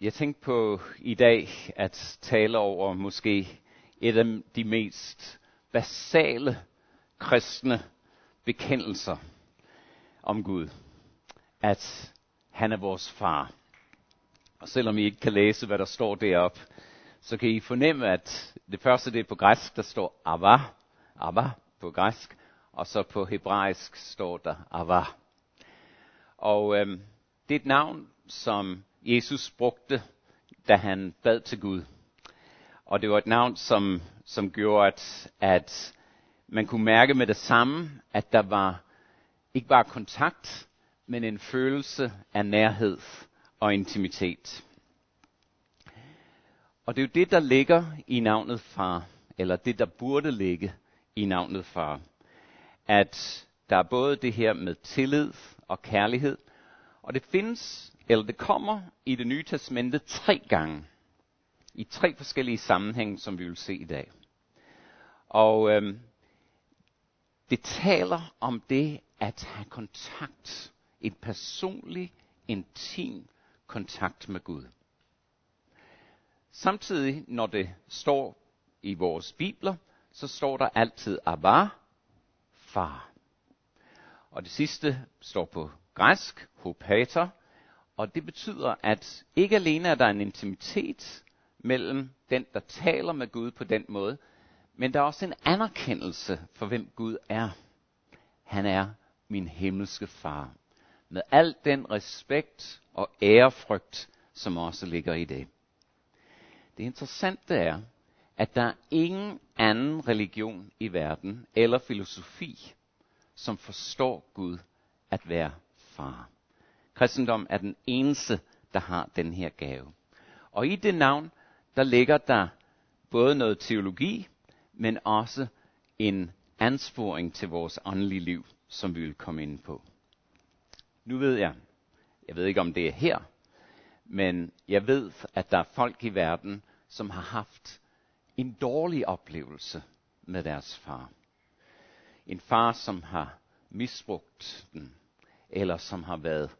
Jeg tænkte på i dag at tale over måske et af de mest basale kristne bekendelser om Gud. At han er vores far. Og selvom I ikke kan læse, hvad der står deroppe, så kan I fornemme, at det første det er på græsk, der står Abba, Abba på græsk, og så på hebraisk står der Abba. Og øhm, det er et navn, som Jesus brugte, da han bad til Gud. Og det var et navn, som, som gjorde, at, at man kunne mærke med det samme, at der var ikke bare kontakt, men en følelse af nærhed og intimitet. Og det er jo det, der ligger i navnet far, eller det, der burde ligge i navnet far. At der er både det her med tillid og kærlighed, og det findes, eller det kommer i det nye testamente tre gange. I tre forskellige sammenhænge, som vi vil se i dag. Og øhm, det taler om det at have kontakt. En personlig, intim kontakt med Gud. Samtidig, når det står i vores bibler, så står der altid Abba, far. Og det sidste står på græsk, hopater, og det betyder, at ikke alene er der en intimitet mellem den, der taler med Gud på den måde, men der er også en anerkendelse for, hvem Gud er. Han er min himmelske far. Med al den respekt og ærefrygt, som også ligger i det. Det interessante er, at der er ingen anden religion i verden eller filosofi, som forstår Gud at være far. Kristendom er den eneste, der har den her gave. Og i det navn, der ligger der både noget teologi, men også en ansporing til vores åndelige liv, som vi vil komme ind på. Nu ved jeg, jeg ved ikke om det er her, men jeg ved, at der er folk i verden, som har haft en dårlig oplevelse med deres far. En far, som har misbrugt den, eller som har været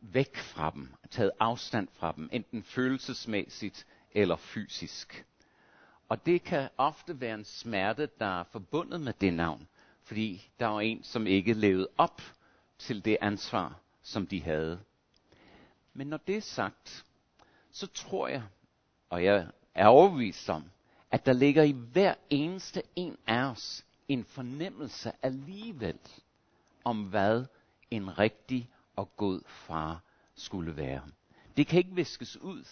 væk fra dem, taget afstand fra dem, enten følelsesmæssigt eller fysisk. Og det kan ofte være en smerte, der er forbundet med det navn, fordi der var en, som ikke levede op til det ansvar, som de havde. Men når det er sagt, så tror jeg, og jeg er overbevist om, at der ligger i hver eneste en af os en fornemmelse alligevel om, hvad en rigtig og god far skulle være. Det kan ikke viskes ud,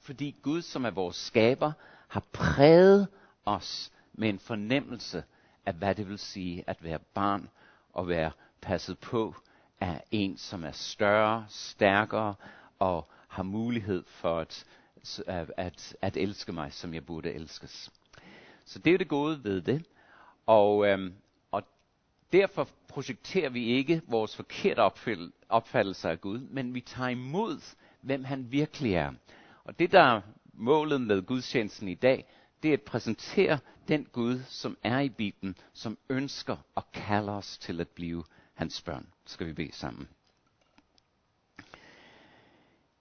fordi Gud, som er vores skaber, har præget os med en fornemmelse af, hvad det vil sige at være barn og være passet på af en, som er større, stærkere og har mulighed for at, at, at, elske mig, som jeg burde elskes. Så det er det gode ved det. Og, øhm, og derfor projekterer vi ikke vores forkerte opfattelse af Gud, men vi tager imod, hvem han virkelig er. Og det, der er målet med gudstjenesten i dag, det er at præsentere den Gud, som er i Bibelen, som ønsker og kalder os til at blive hans børn. Skal vi bede sammen.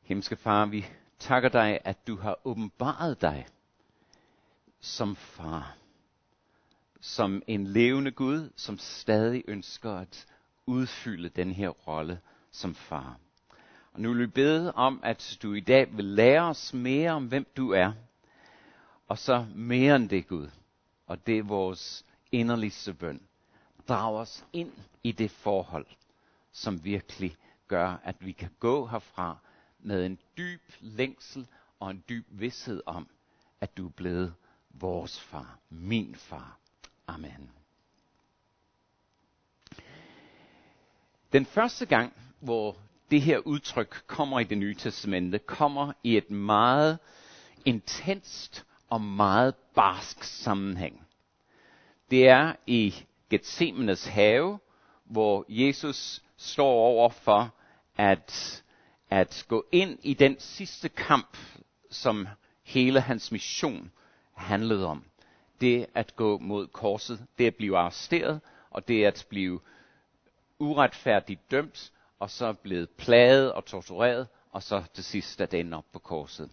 Himmelske Far, vi takker dig, at du har åbenbaret dig som far. Som en levende Gud, som stadig ønsker at udfylde den her rolle som far. Og nu vil vi bede om, at du i dag vil lære os mere om, hvem du er. Og så mere end det, Gud. Og det er vores inderligste bøn. Drag os ind i det forhold, som virkelig gør, at vi kan gå herfra med en dyb længsel og en dyb vidshed om, at du er blevet vores far, min far. Amen. Den første gang, hvor det her udtryk kommer i det nye testamente, kommer i et meget intenst og meget barsk sammenhæng. Det er i Gethsemanes have, hvor Jesus står over for at, at gå ind i den sidste kamp, som hele hans mission handlede om. Det at gå mod korset, det at blive arresteret, og det at blive uretfærdigt dømt, og så blevet plaget og tortureret, og så til sidst at ende op på korset.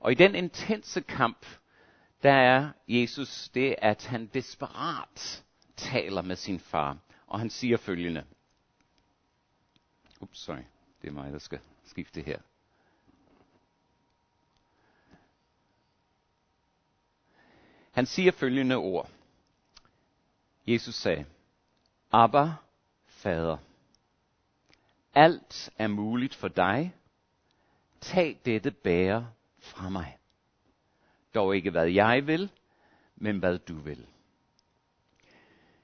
Og i den intense kamp, der er Jesus det, at han desperat taler med sin far, og han siger følgende. Ups, sorry, det er mig, der skal skifte her. Han siger følgende ord. Jesus sagde, Abba, Fader, alt er muligt for dig. Tag dette bære fra mig. Dog ikke hvad jeg vil, men hvad du vil.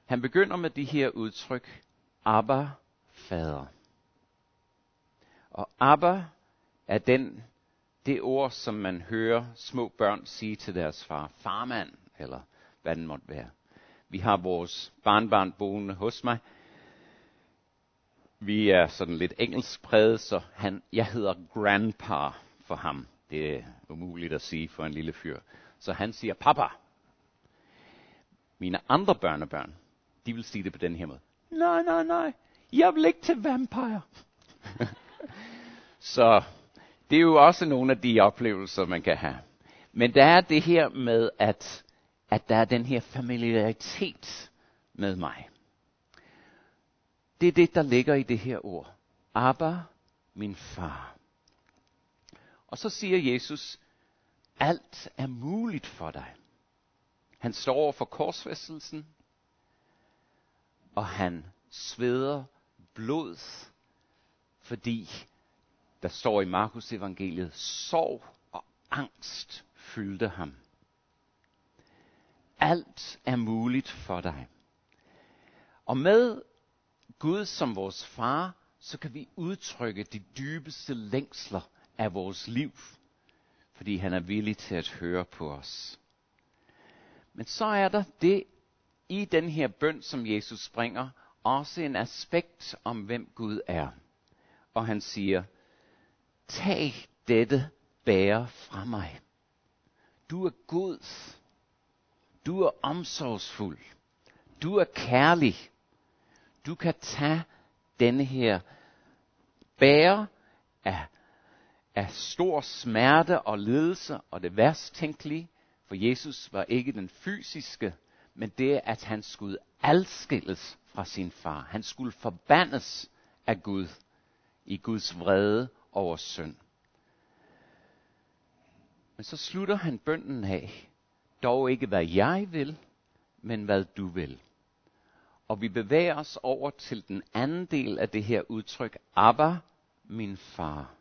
Han begynder med de her udtryk, Abba, Fader. Og Abba er den, det ord, som man hører små børn sige til deres far, farmand, eller hvad den måtte være. Vi har vores barnbarn boende hos mig. Vi er sådan lidt engelsk præget, så han, jeg hedder grandpa for ham. Det er umuligt at sige for en lille fyr. Så han siger papa. Mine andre børnebørn, de vil sige det på den her måde. Nej, nej, nej. Jeg vil ikke til vampire. så det er jo også nogle af de oplevelser, man kan have. Men der er det her med, at, at der er den her familiaritet med mig. Det er det, der ligger i det her ord. Abba, min far. Og så siger Jesus, alt er muligt for dig. Han står over for korsfæstelsen, og han sveder blod, fordi der står i Markus evangeliet, sorg og angst fyldte ham. Alt er muligt for dig. Og med Gud som vores far, så kan vi udtrykke de dybeste længsler af vores liv, fordi han er villig til at høre på os. Men så er der det i den her bøn, som Jesus springer, også en aspekt om, hvem Gud er. Og han siger, tag dette bære fra mig. Du er god. Du er omsorgsfuld. Du er kærlig. Du kan tage denne her bære af, af stor smerte og ledelse og det værst tænkelige, for Jesus var ikke den fysiske, men det at han skulle adskilles fra sin far. Han skulle forbandes af Gud i Guds vrede over synd. Men så slutter han bønden af, dog ikke hvad jeg vil, men hvad du vil. Og vi bevæger os over til den anden del af det her udtryk, Abba, min far.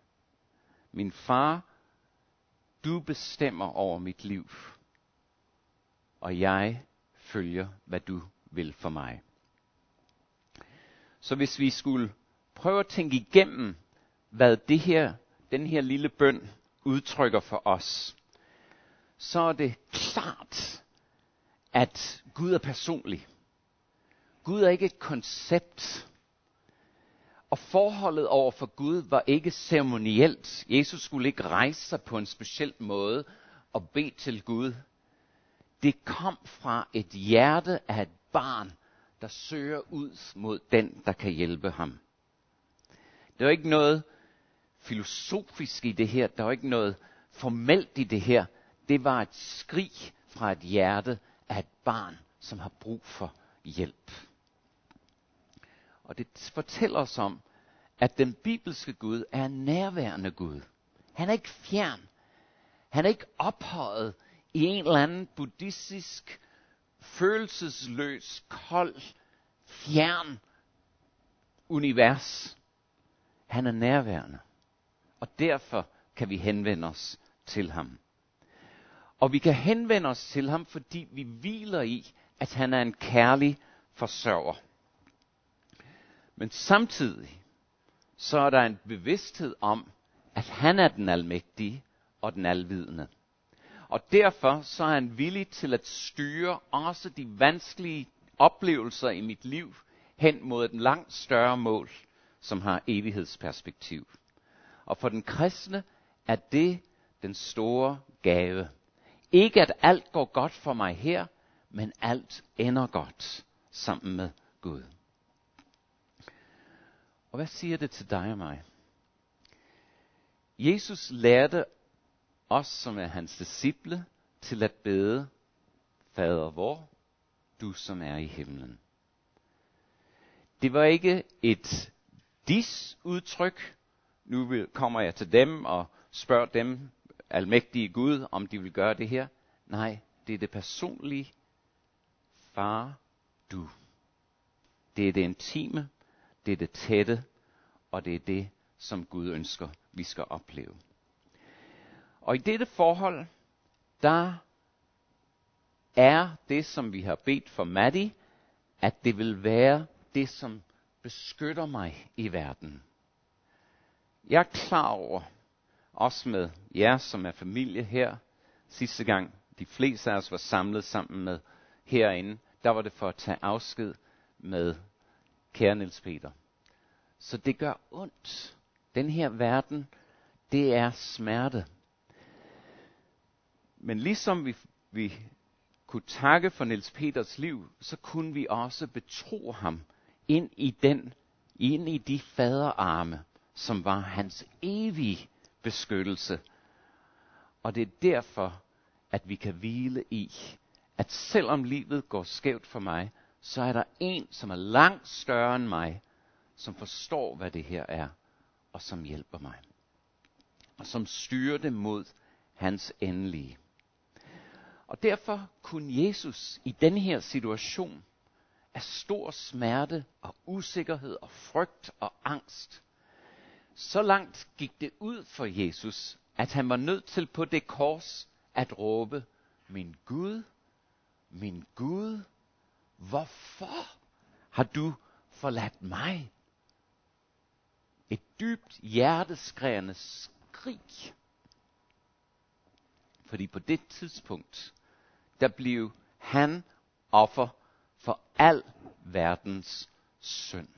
Min far, du bestemmer over mit liv, og jeg følger, hvad du vil for mig. Så hvis vi skulle prøve at tænke igennem, hvad det her, den her lille bøn udtrykker for os, så er det klart, at Gud er personlig. Gud er ikke et koncept. Og forholdet over for Gud var ikke ceremonielt. Jesus skulle ikke rejse sig på en speciel måde og bede til Gud. Det kom fra et hjerte af et barn, der søger ud mod den, der kan hjælpe ham. Der er ikke noget filosofisk i det her. Der er ikke noget formelt i det her. Det var et skrig fra et hjerte af et barn, som har brug for hjælp. Og det fortæller os om, at den bibelske Gud er en nærværende Gud. Han er ikke fjern. Han er ikke ophøjet i en eller anden buddhistisk, følelsesløs, kold, fjern univers. Han er nærværende. Og derfor kan vi henvende os til ham. Og vi kan henvende os til ham, fordi vi hviler i, at han er en kærlig forsørger. Men samtidig så er der en bevidsthed om, at han er den almægtige og den alvidende. Og derfor så er han villig til at styre også de vanskelige oplevelser i mit liv hen mod et langt større mål, som har evighedsperspektiv. Og for den kristne er det den store gave. Ikke at alt går godt for mig her, men alt ender godt sammen med Gud. Og hvad siger det til dig og mig? Jesus lærte os, som er hans disciple, til at bede, Fader vor, du som er i himlen. Det var ikke et dis-udtryk. Nu kommer jeg til dem og spørger dem, almægtige Gud, om de vil gøre det her. Nej, det er det personlige. Far, du. Det er det intime, det er det tætte, og det er det, som Gud ønsker, vi skal opleve. Og i dette forhold, der er det, som vi har bedt for Maddie, at det vil være det, som beskytter mig i verden. Jeg er klar over, også med jer, som er familie her, sidste gang de fleste af os var samlet sammen med herinde, der var det for at tage afsked med kære Niels Peter. Så det gør ondt. Den her verden, det er smerte. Men ligesom vi, vi kunne takke for Niels Peters liv, så kunne vi også betro ham ind i den, ind i de faderarme, som var hans evige beskyttelse. Og det er derfor, at vi kan hvile i, at selvom livet går skævt for mig, så er der en, som er langt større end mig, som forstår, hvad det her er, og som hjælper mig. Og som styrer det mod hans endelige. Og derfor kunne Jesus i den her situation af stor smerte og usikkerhed og frygt og angst, så langt gik det ud for Jesus, at han var nødt til på det kors at råbe, min Gud, min Gud, hvorfor har du forladt mig? Et dybt hjerteskrægende skrig. Fordi på det tidspunkt, der blev han offer for al verdens synd.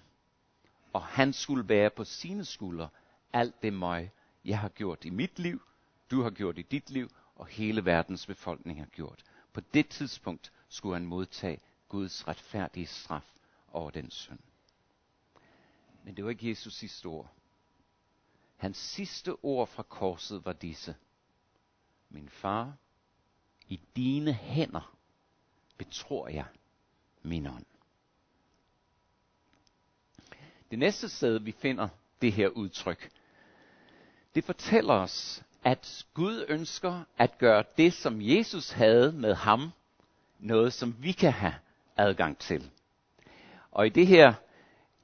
Og han skulle bære på sine skuldre alt det møg, jeg har gjort i mit liv, du har gjort i dit liv, og hele verdens befolkning har gjort. På det tidspunkt skulle han modtage Guds retfærdige straf over den synd. Men det var ikke Jesus sidste ord. Hans sidste ord fra korset var disse. Min far, i dine hænder betror jeg min ånd. Det næste sted, vi finder det her udtryk, det fortæller os, at Gud ønsker at gøre det, som Jesus havde med ham, noget, som vi kan have adgang til. Og i det her,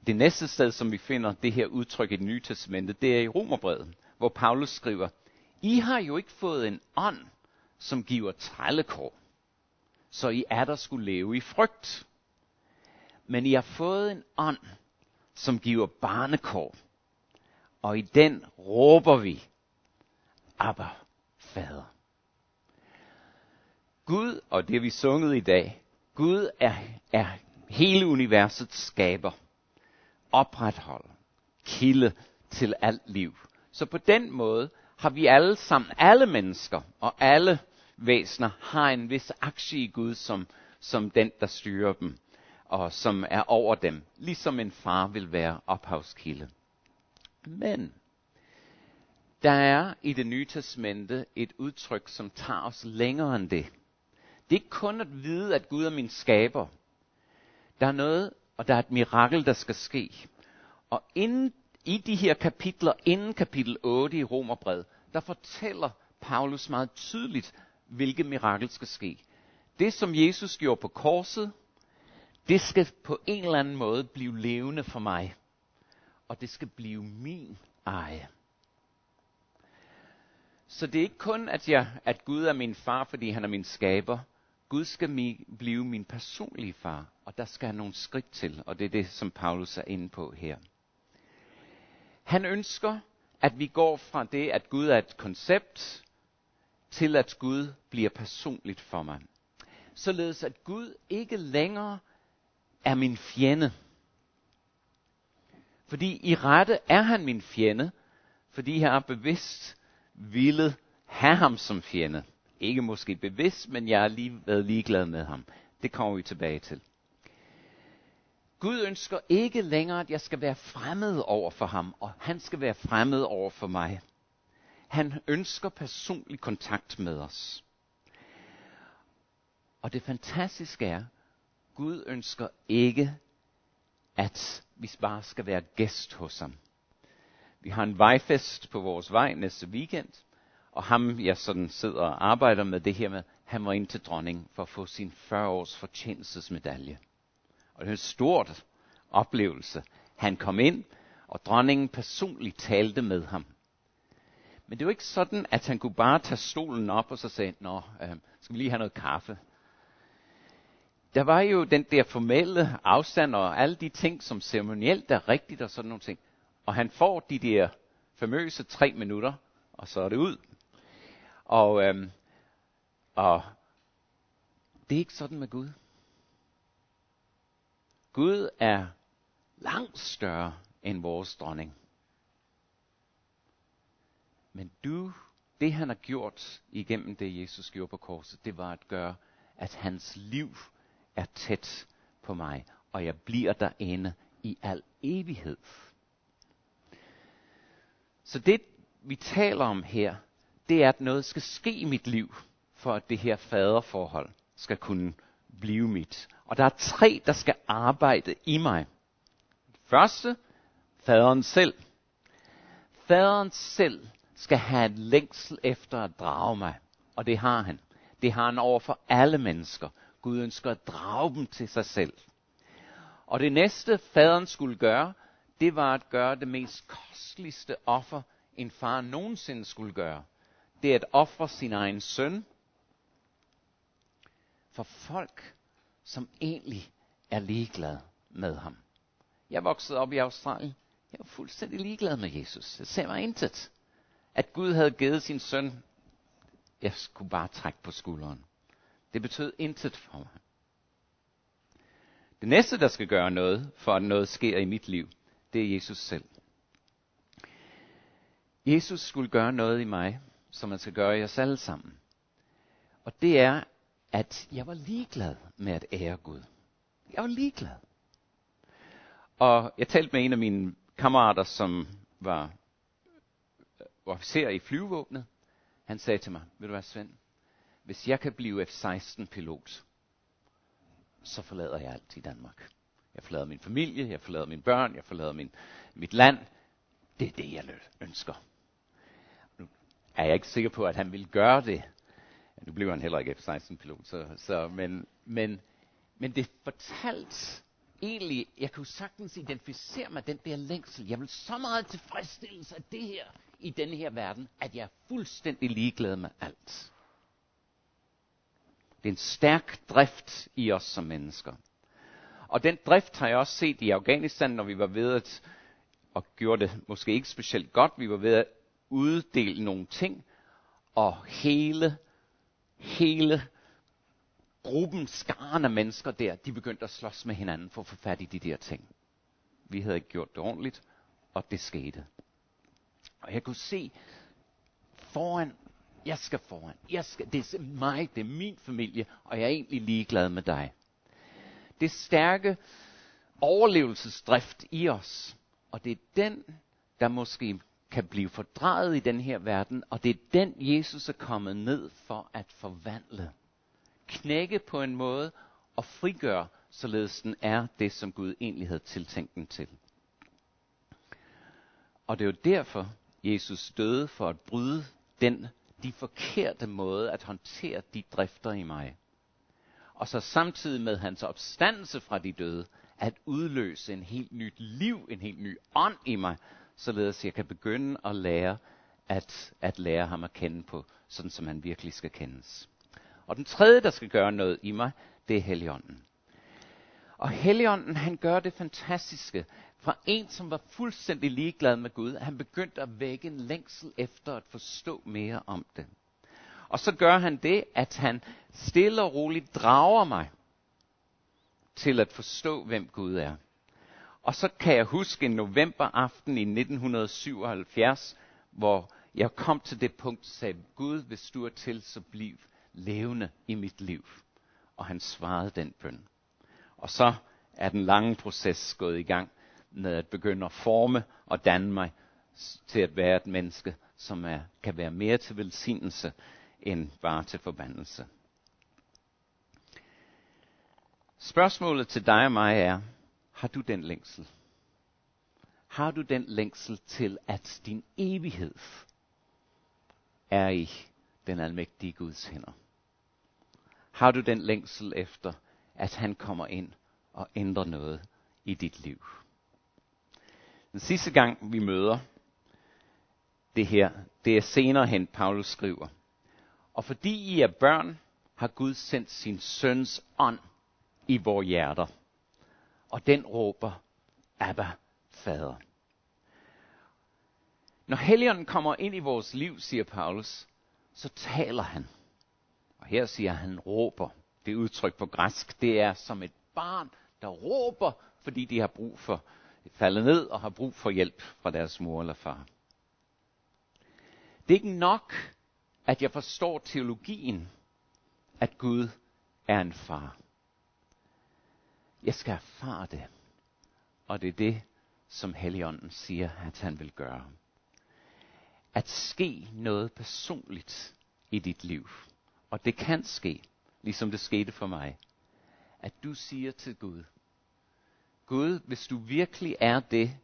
det næste sted, som vi finder det her udtryk i det nye testamente, det er i Romerbrevet, hvor Paulus skriver, I har jo ikke fået en ånd, som giver trællekår, så I er der skulle leve i frygt. Men I har fået en ånd, som giver barnekår, og i den råber vi, Abba, Fader. Gud, og det vi sunget i dag, Gud er, er hele universets skaber, opretholder, kilde til alt liv. Så på den måde har vi alle sammen, alle mennesker og alle væsener, har en vis aktie i Gud som, som den, der styrer dem og som er over dem, ligesom en far vil være ophavskilde. Men der er i det nye testamente et udtryk, som tager os længere end det. Det er ikke kun at vide, at Gud er min skaber. Der er noget, og der er et mirakel, der skal ske. Og inden, i de her kapitler, inden kapitel 8 i Romerbrevet, der fortæller Paulus meget tydeligt, hvilket mirakel skal ske. Det, som Jesus gjorde på korset, det skal på en eller anden måde blive levende for mig. Og det skal blive min eje. Så det er ikke kun, at, jeg, at Gud er min far, fordi han er min skaber. Gud skal mi, blive min personlige far, og der skal nogle skridt til, og det er det, som Paulus er inde på her. Han ønsker, at vi går fra det, at Gud er et koncept, til at Gud bliver personligt for mig. Således at Gud ikke længere er min fjende. Fordi i rette er han min fjende, fordi jeg har bevidst ville have ham som fjende. Ikke måske bevidst, men jeg har lige været ligeglad med ham. Det kommer vi tilbage til. Gud ønsker ikke længere, at jeg skal være fremmed over for ham, og han skal være fremmed over for mig. Han ønsker personlig kontakt med os. Og det fantastiske er, Gud ønsker ikke, at vi bare skal være gæst hos ham. Vi har en vejfest på vores vej næste weekend, og ham, jeg sådan sidder og arbejder med det her med, han var ind til dronning for at få sin 40 års fortjenestesmedalje. Og det er en stor oplevelse. Han kom ind, og dronningen personligt talte med ham. Men det var ikke sådan, at han kunne bare tage stolen op og så sagde, Nå, øh, skal vi lige have noget kaffe? Der var jo den der formelle afstand og alle de ting, som ceremonielt er rigtigt og sådan nogle ting. Og han får de der famøse tre minutter, og så er det ud. Og, øhm, og det er ikke sådan med Gud. Gud er langt større end vores dronning. Men du, det han har gjort igennem det, Jesus gjorde på korset, det var at gøre, at hans liv er tæt på mig, og jeg bliver derinde i al evighed. Så det, vi taler om her, det er, at noget skal ske i mit liv, for at det her faderforhold skal kunne blive mit. Og der er tre, der skal arbejde i mig. Første, faderen selv. Faderen selv skal have en længsel efter at drage mig. Og det har han. Det har han over for alle mennesker. Gud ønsker at drage dem til sig selv. Og det næste, faderen skulle gøre, det var at gøre det mest kosteligste offer, en far nogensinde skulle gøre. Det er at ofre sin egen søn for folk, som egentlig er ligeglade med ham. Jeg voksede op i Australien. Jeg var fuldstændig ligeglad med Jesus. Jeg ser mig intet. At Gud havde givet sin søn, jeg skulle bare trække på skulderen. Det betød intet for mig. Det næste, der skal gøre noget, for at noget sker i mit liv, det er Jesus selv. Jesus skulle gøre noget i mig, som man skal gøre i os alle sammen. Og det er, at jeg var ligeglad med at ære Gud. Jeg var ligeglad. Og jeg talte med en af mine kammerater, som var officer i flyvevåbnet. Han sagde til mig, vil du være Svend, hvis jeg kan blive F-16-pilot, så forlader jeg alt i Danmark. Jeg forlader min familie, jeg forlader mine børn, jeg forlader min, mit land. Det er det, jeg ønsker. Nu er jeg ikke sikker på, at han ville gøre det. Nu blev han heller ikke F-16-pilot, så, så, men, men, men det fortalt egentlig, jeg kunne sagtens identificere mig den der længsel. Jeg vil så meget tilfredsstillelse af det her i denne her verden, at jeg er fuldstændig ligeglad med alt. Det er en stærk drift i os som mennesker. Og den drift har jeg også set i Afghanistan, når vi var ved at, og gjorde det måske ikke specielt godt, vi var ved at uddele nogle ting, og hele, hele gruppen, skaren af mennesker der, de begyndte at slås med hinanden for at få fat i de der ting. Vi havde ikke gjort det ordentligt, og det skete. Og jeg kunne se foran jeg skal foran. Jeg skal, det er mig, det er min familie, og jeg er egentlig ligeglad med dig. Det stærke overlevelsesdrift i os, og det er den, der måske kan blive fordrejet i den her verden, og det er den, Jesus er kommet ned for at forvandle. Knække på en måde og frigøre, således den er det, som Gud egentlig havde tiltænkt den til. Og det er jo derfor, Jesus døde for at bryde den de forkerte måde at håndtere de drifter i mig. Og så samtidig med hans opstandelse fra de døde, at udløse en helt nyt liv, en helt ny ånd i mig, således jeg kan begynde at lære at, at lære ham at kende på, sådan som han virkelig skal kendes. Og den tredje, der skal gøre noget i mig, det er Helligånden. Og Helligånden, han gør det fantastiske, fra en, som var fuldstændig ligeglad med Gud, han begyndte at vække en længsel efter at forstå mere om det. Og så gør han det, at han stille og roligt drager mig til at forstå, hvem Gud er. Og så kan jeg huske en novemberaften i 1977, hvor jeg kom til det punkt og sagde, Gud, hvis du er til, så bliv levende i mit liv. Og han svarede den bøn. Og så er den lange proces gået i gang, med at begynde at forme og danne mig til at være et menneske, som er, kan være mere til velsignelse end bare til forbandelse. Spørgsmålet til dig og mig er, har du den længsel? Har du den længsel til, at din evighed er i den almægtige Guds hænder? Har du den længsel efter, at han kommer ind og ændrer noget i dit liv? Den sidste gang vi møder det her, det er senere hen, Paulus skriver. Og fordi I er børn, har Gud sendt sin søns ånd i vores hjerter. Og den råber, Abba, fader. Når Helligånden kommer ind i vores liv, siger Paulus, så taler han. Og her siger han råber. Det udtryk på græsk, det er som et barn, der råber, fordi de har brug for faldet ned og har brug for hjælp fra deres mor eller far. Det er ikke nok, at jeg forstår teologien, at Gud er en far. Jeg skal erfare det. Og det er det, som Helligånden siger, at han vil gøre. At ske noget personligt i dit liv. Og det kan ske, ligesom det skete for mig. At du siger til Gud, Gud, hvis du virkelig er det,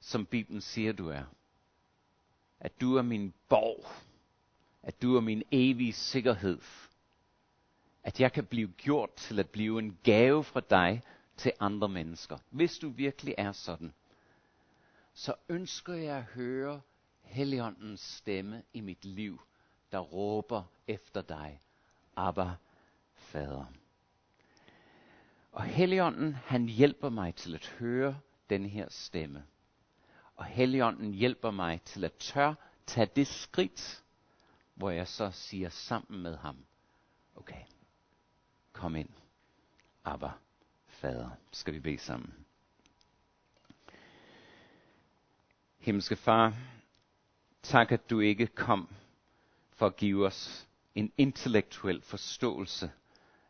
som Bibelen siger, du er. At du er min borg. At du er min evige sikkerhed at jeg kan blive gjort til at blive en gave fra dig til andre mennesker. Hvis du virkelig er sådan, så ønsker jeg at høre Helligåndens stemme i mit liv, der råber efter dig. Abba, Fader. Og Helligånden, han hjælper mig til at høre den her stemme. Og Helligånden hjælper mig til at tør tage det skridt, hvor jeg så siger sammen med ham, okay, Kom ind. Abba, Fader. Skal vi bede sammen. Himmelske Far, tak at du ikke kom for at give os en intellektuel forståelse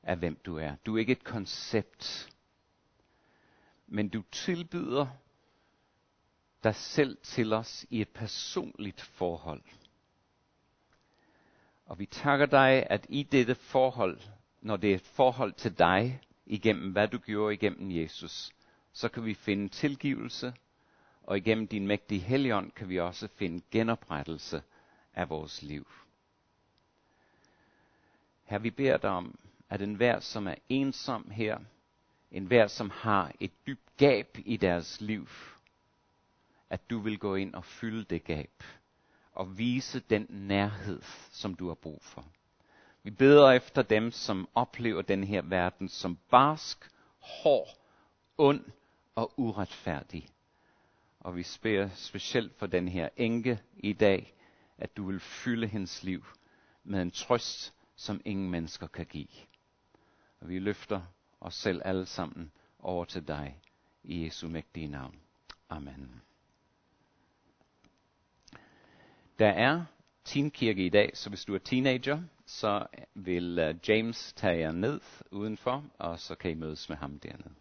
af, hvem du er. Du er ikke et koncept, men du tilbyder dig selv til os i et personligt forhold. Og vi takker dig, at i dette forhold når det er et forhold til dig, igennem hvad du gjorde igennem Jesus, så kan vi finde tilgivelse, og igennem din mægtige helligånd kan vi også finde genoprettelse af vores liv. Her vi beder dig om, at enhver, som er ensom her, enhver, som har et dybt gab i deres liv, at du vil gå ind og fylde det gab, og vise den nærhed, som du har brug for. Vi beder efter dem, som oplever den her verden som barsk, hård, ond og uretfærdig. Og vi beder specielt for den her enke i dag, at du vil fylde hendes liv med en trøst, som ingen mennesker kan give. Og vi løfter os selv alle sammen over til dig i Jesu mægtige navn. Amen. Der er teenkirke i dag, så hvis du er teenager, så vil øh, James tage jer ned udenfor, og så kan I mødes med ham dernede.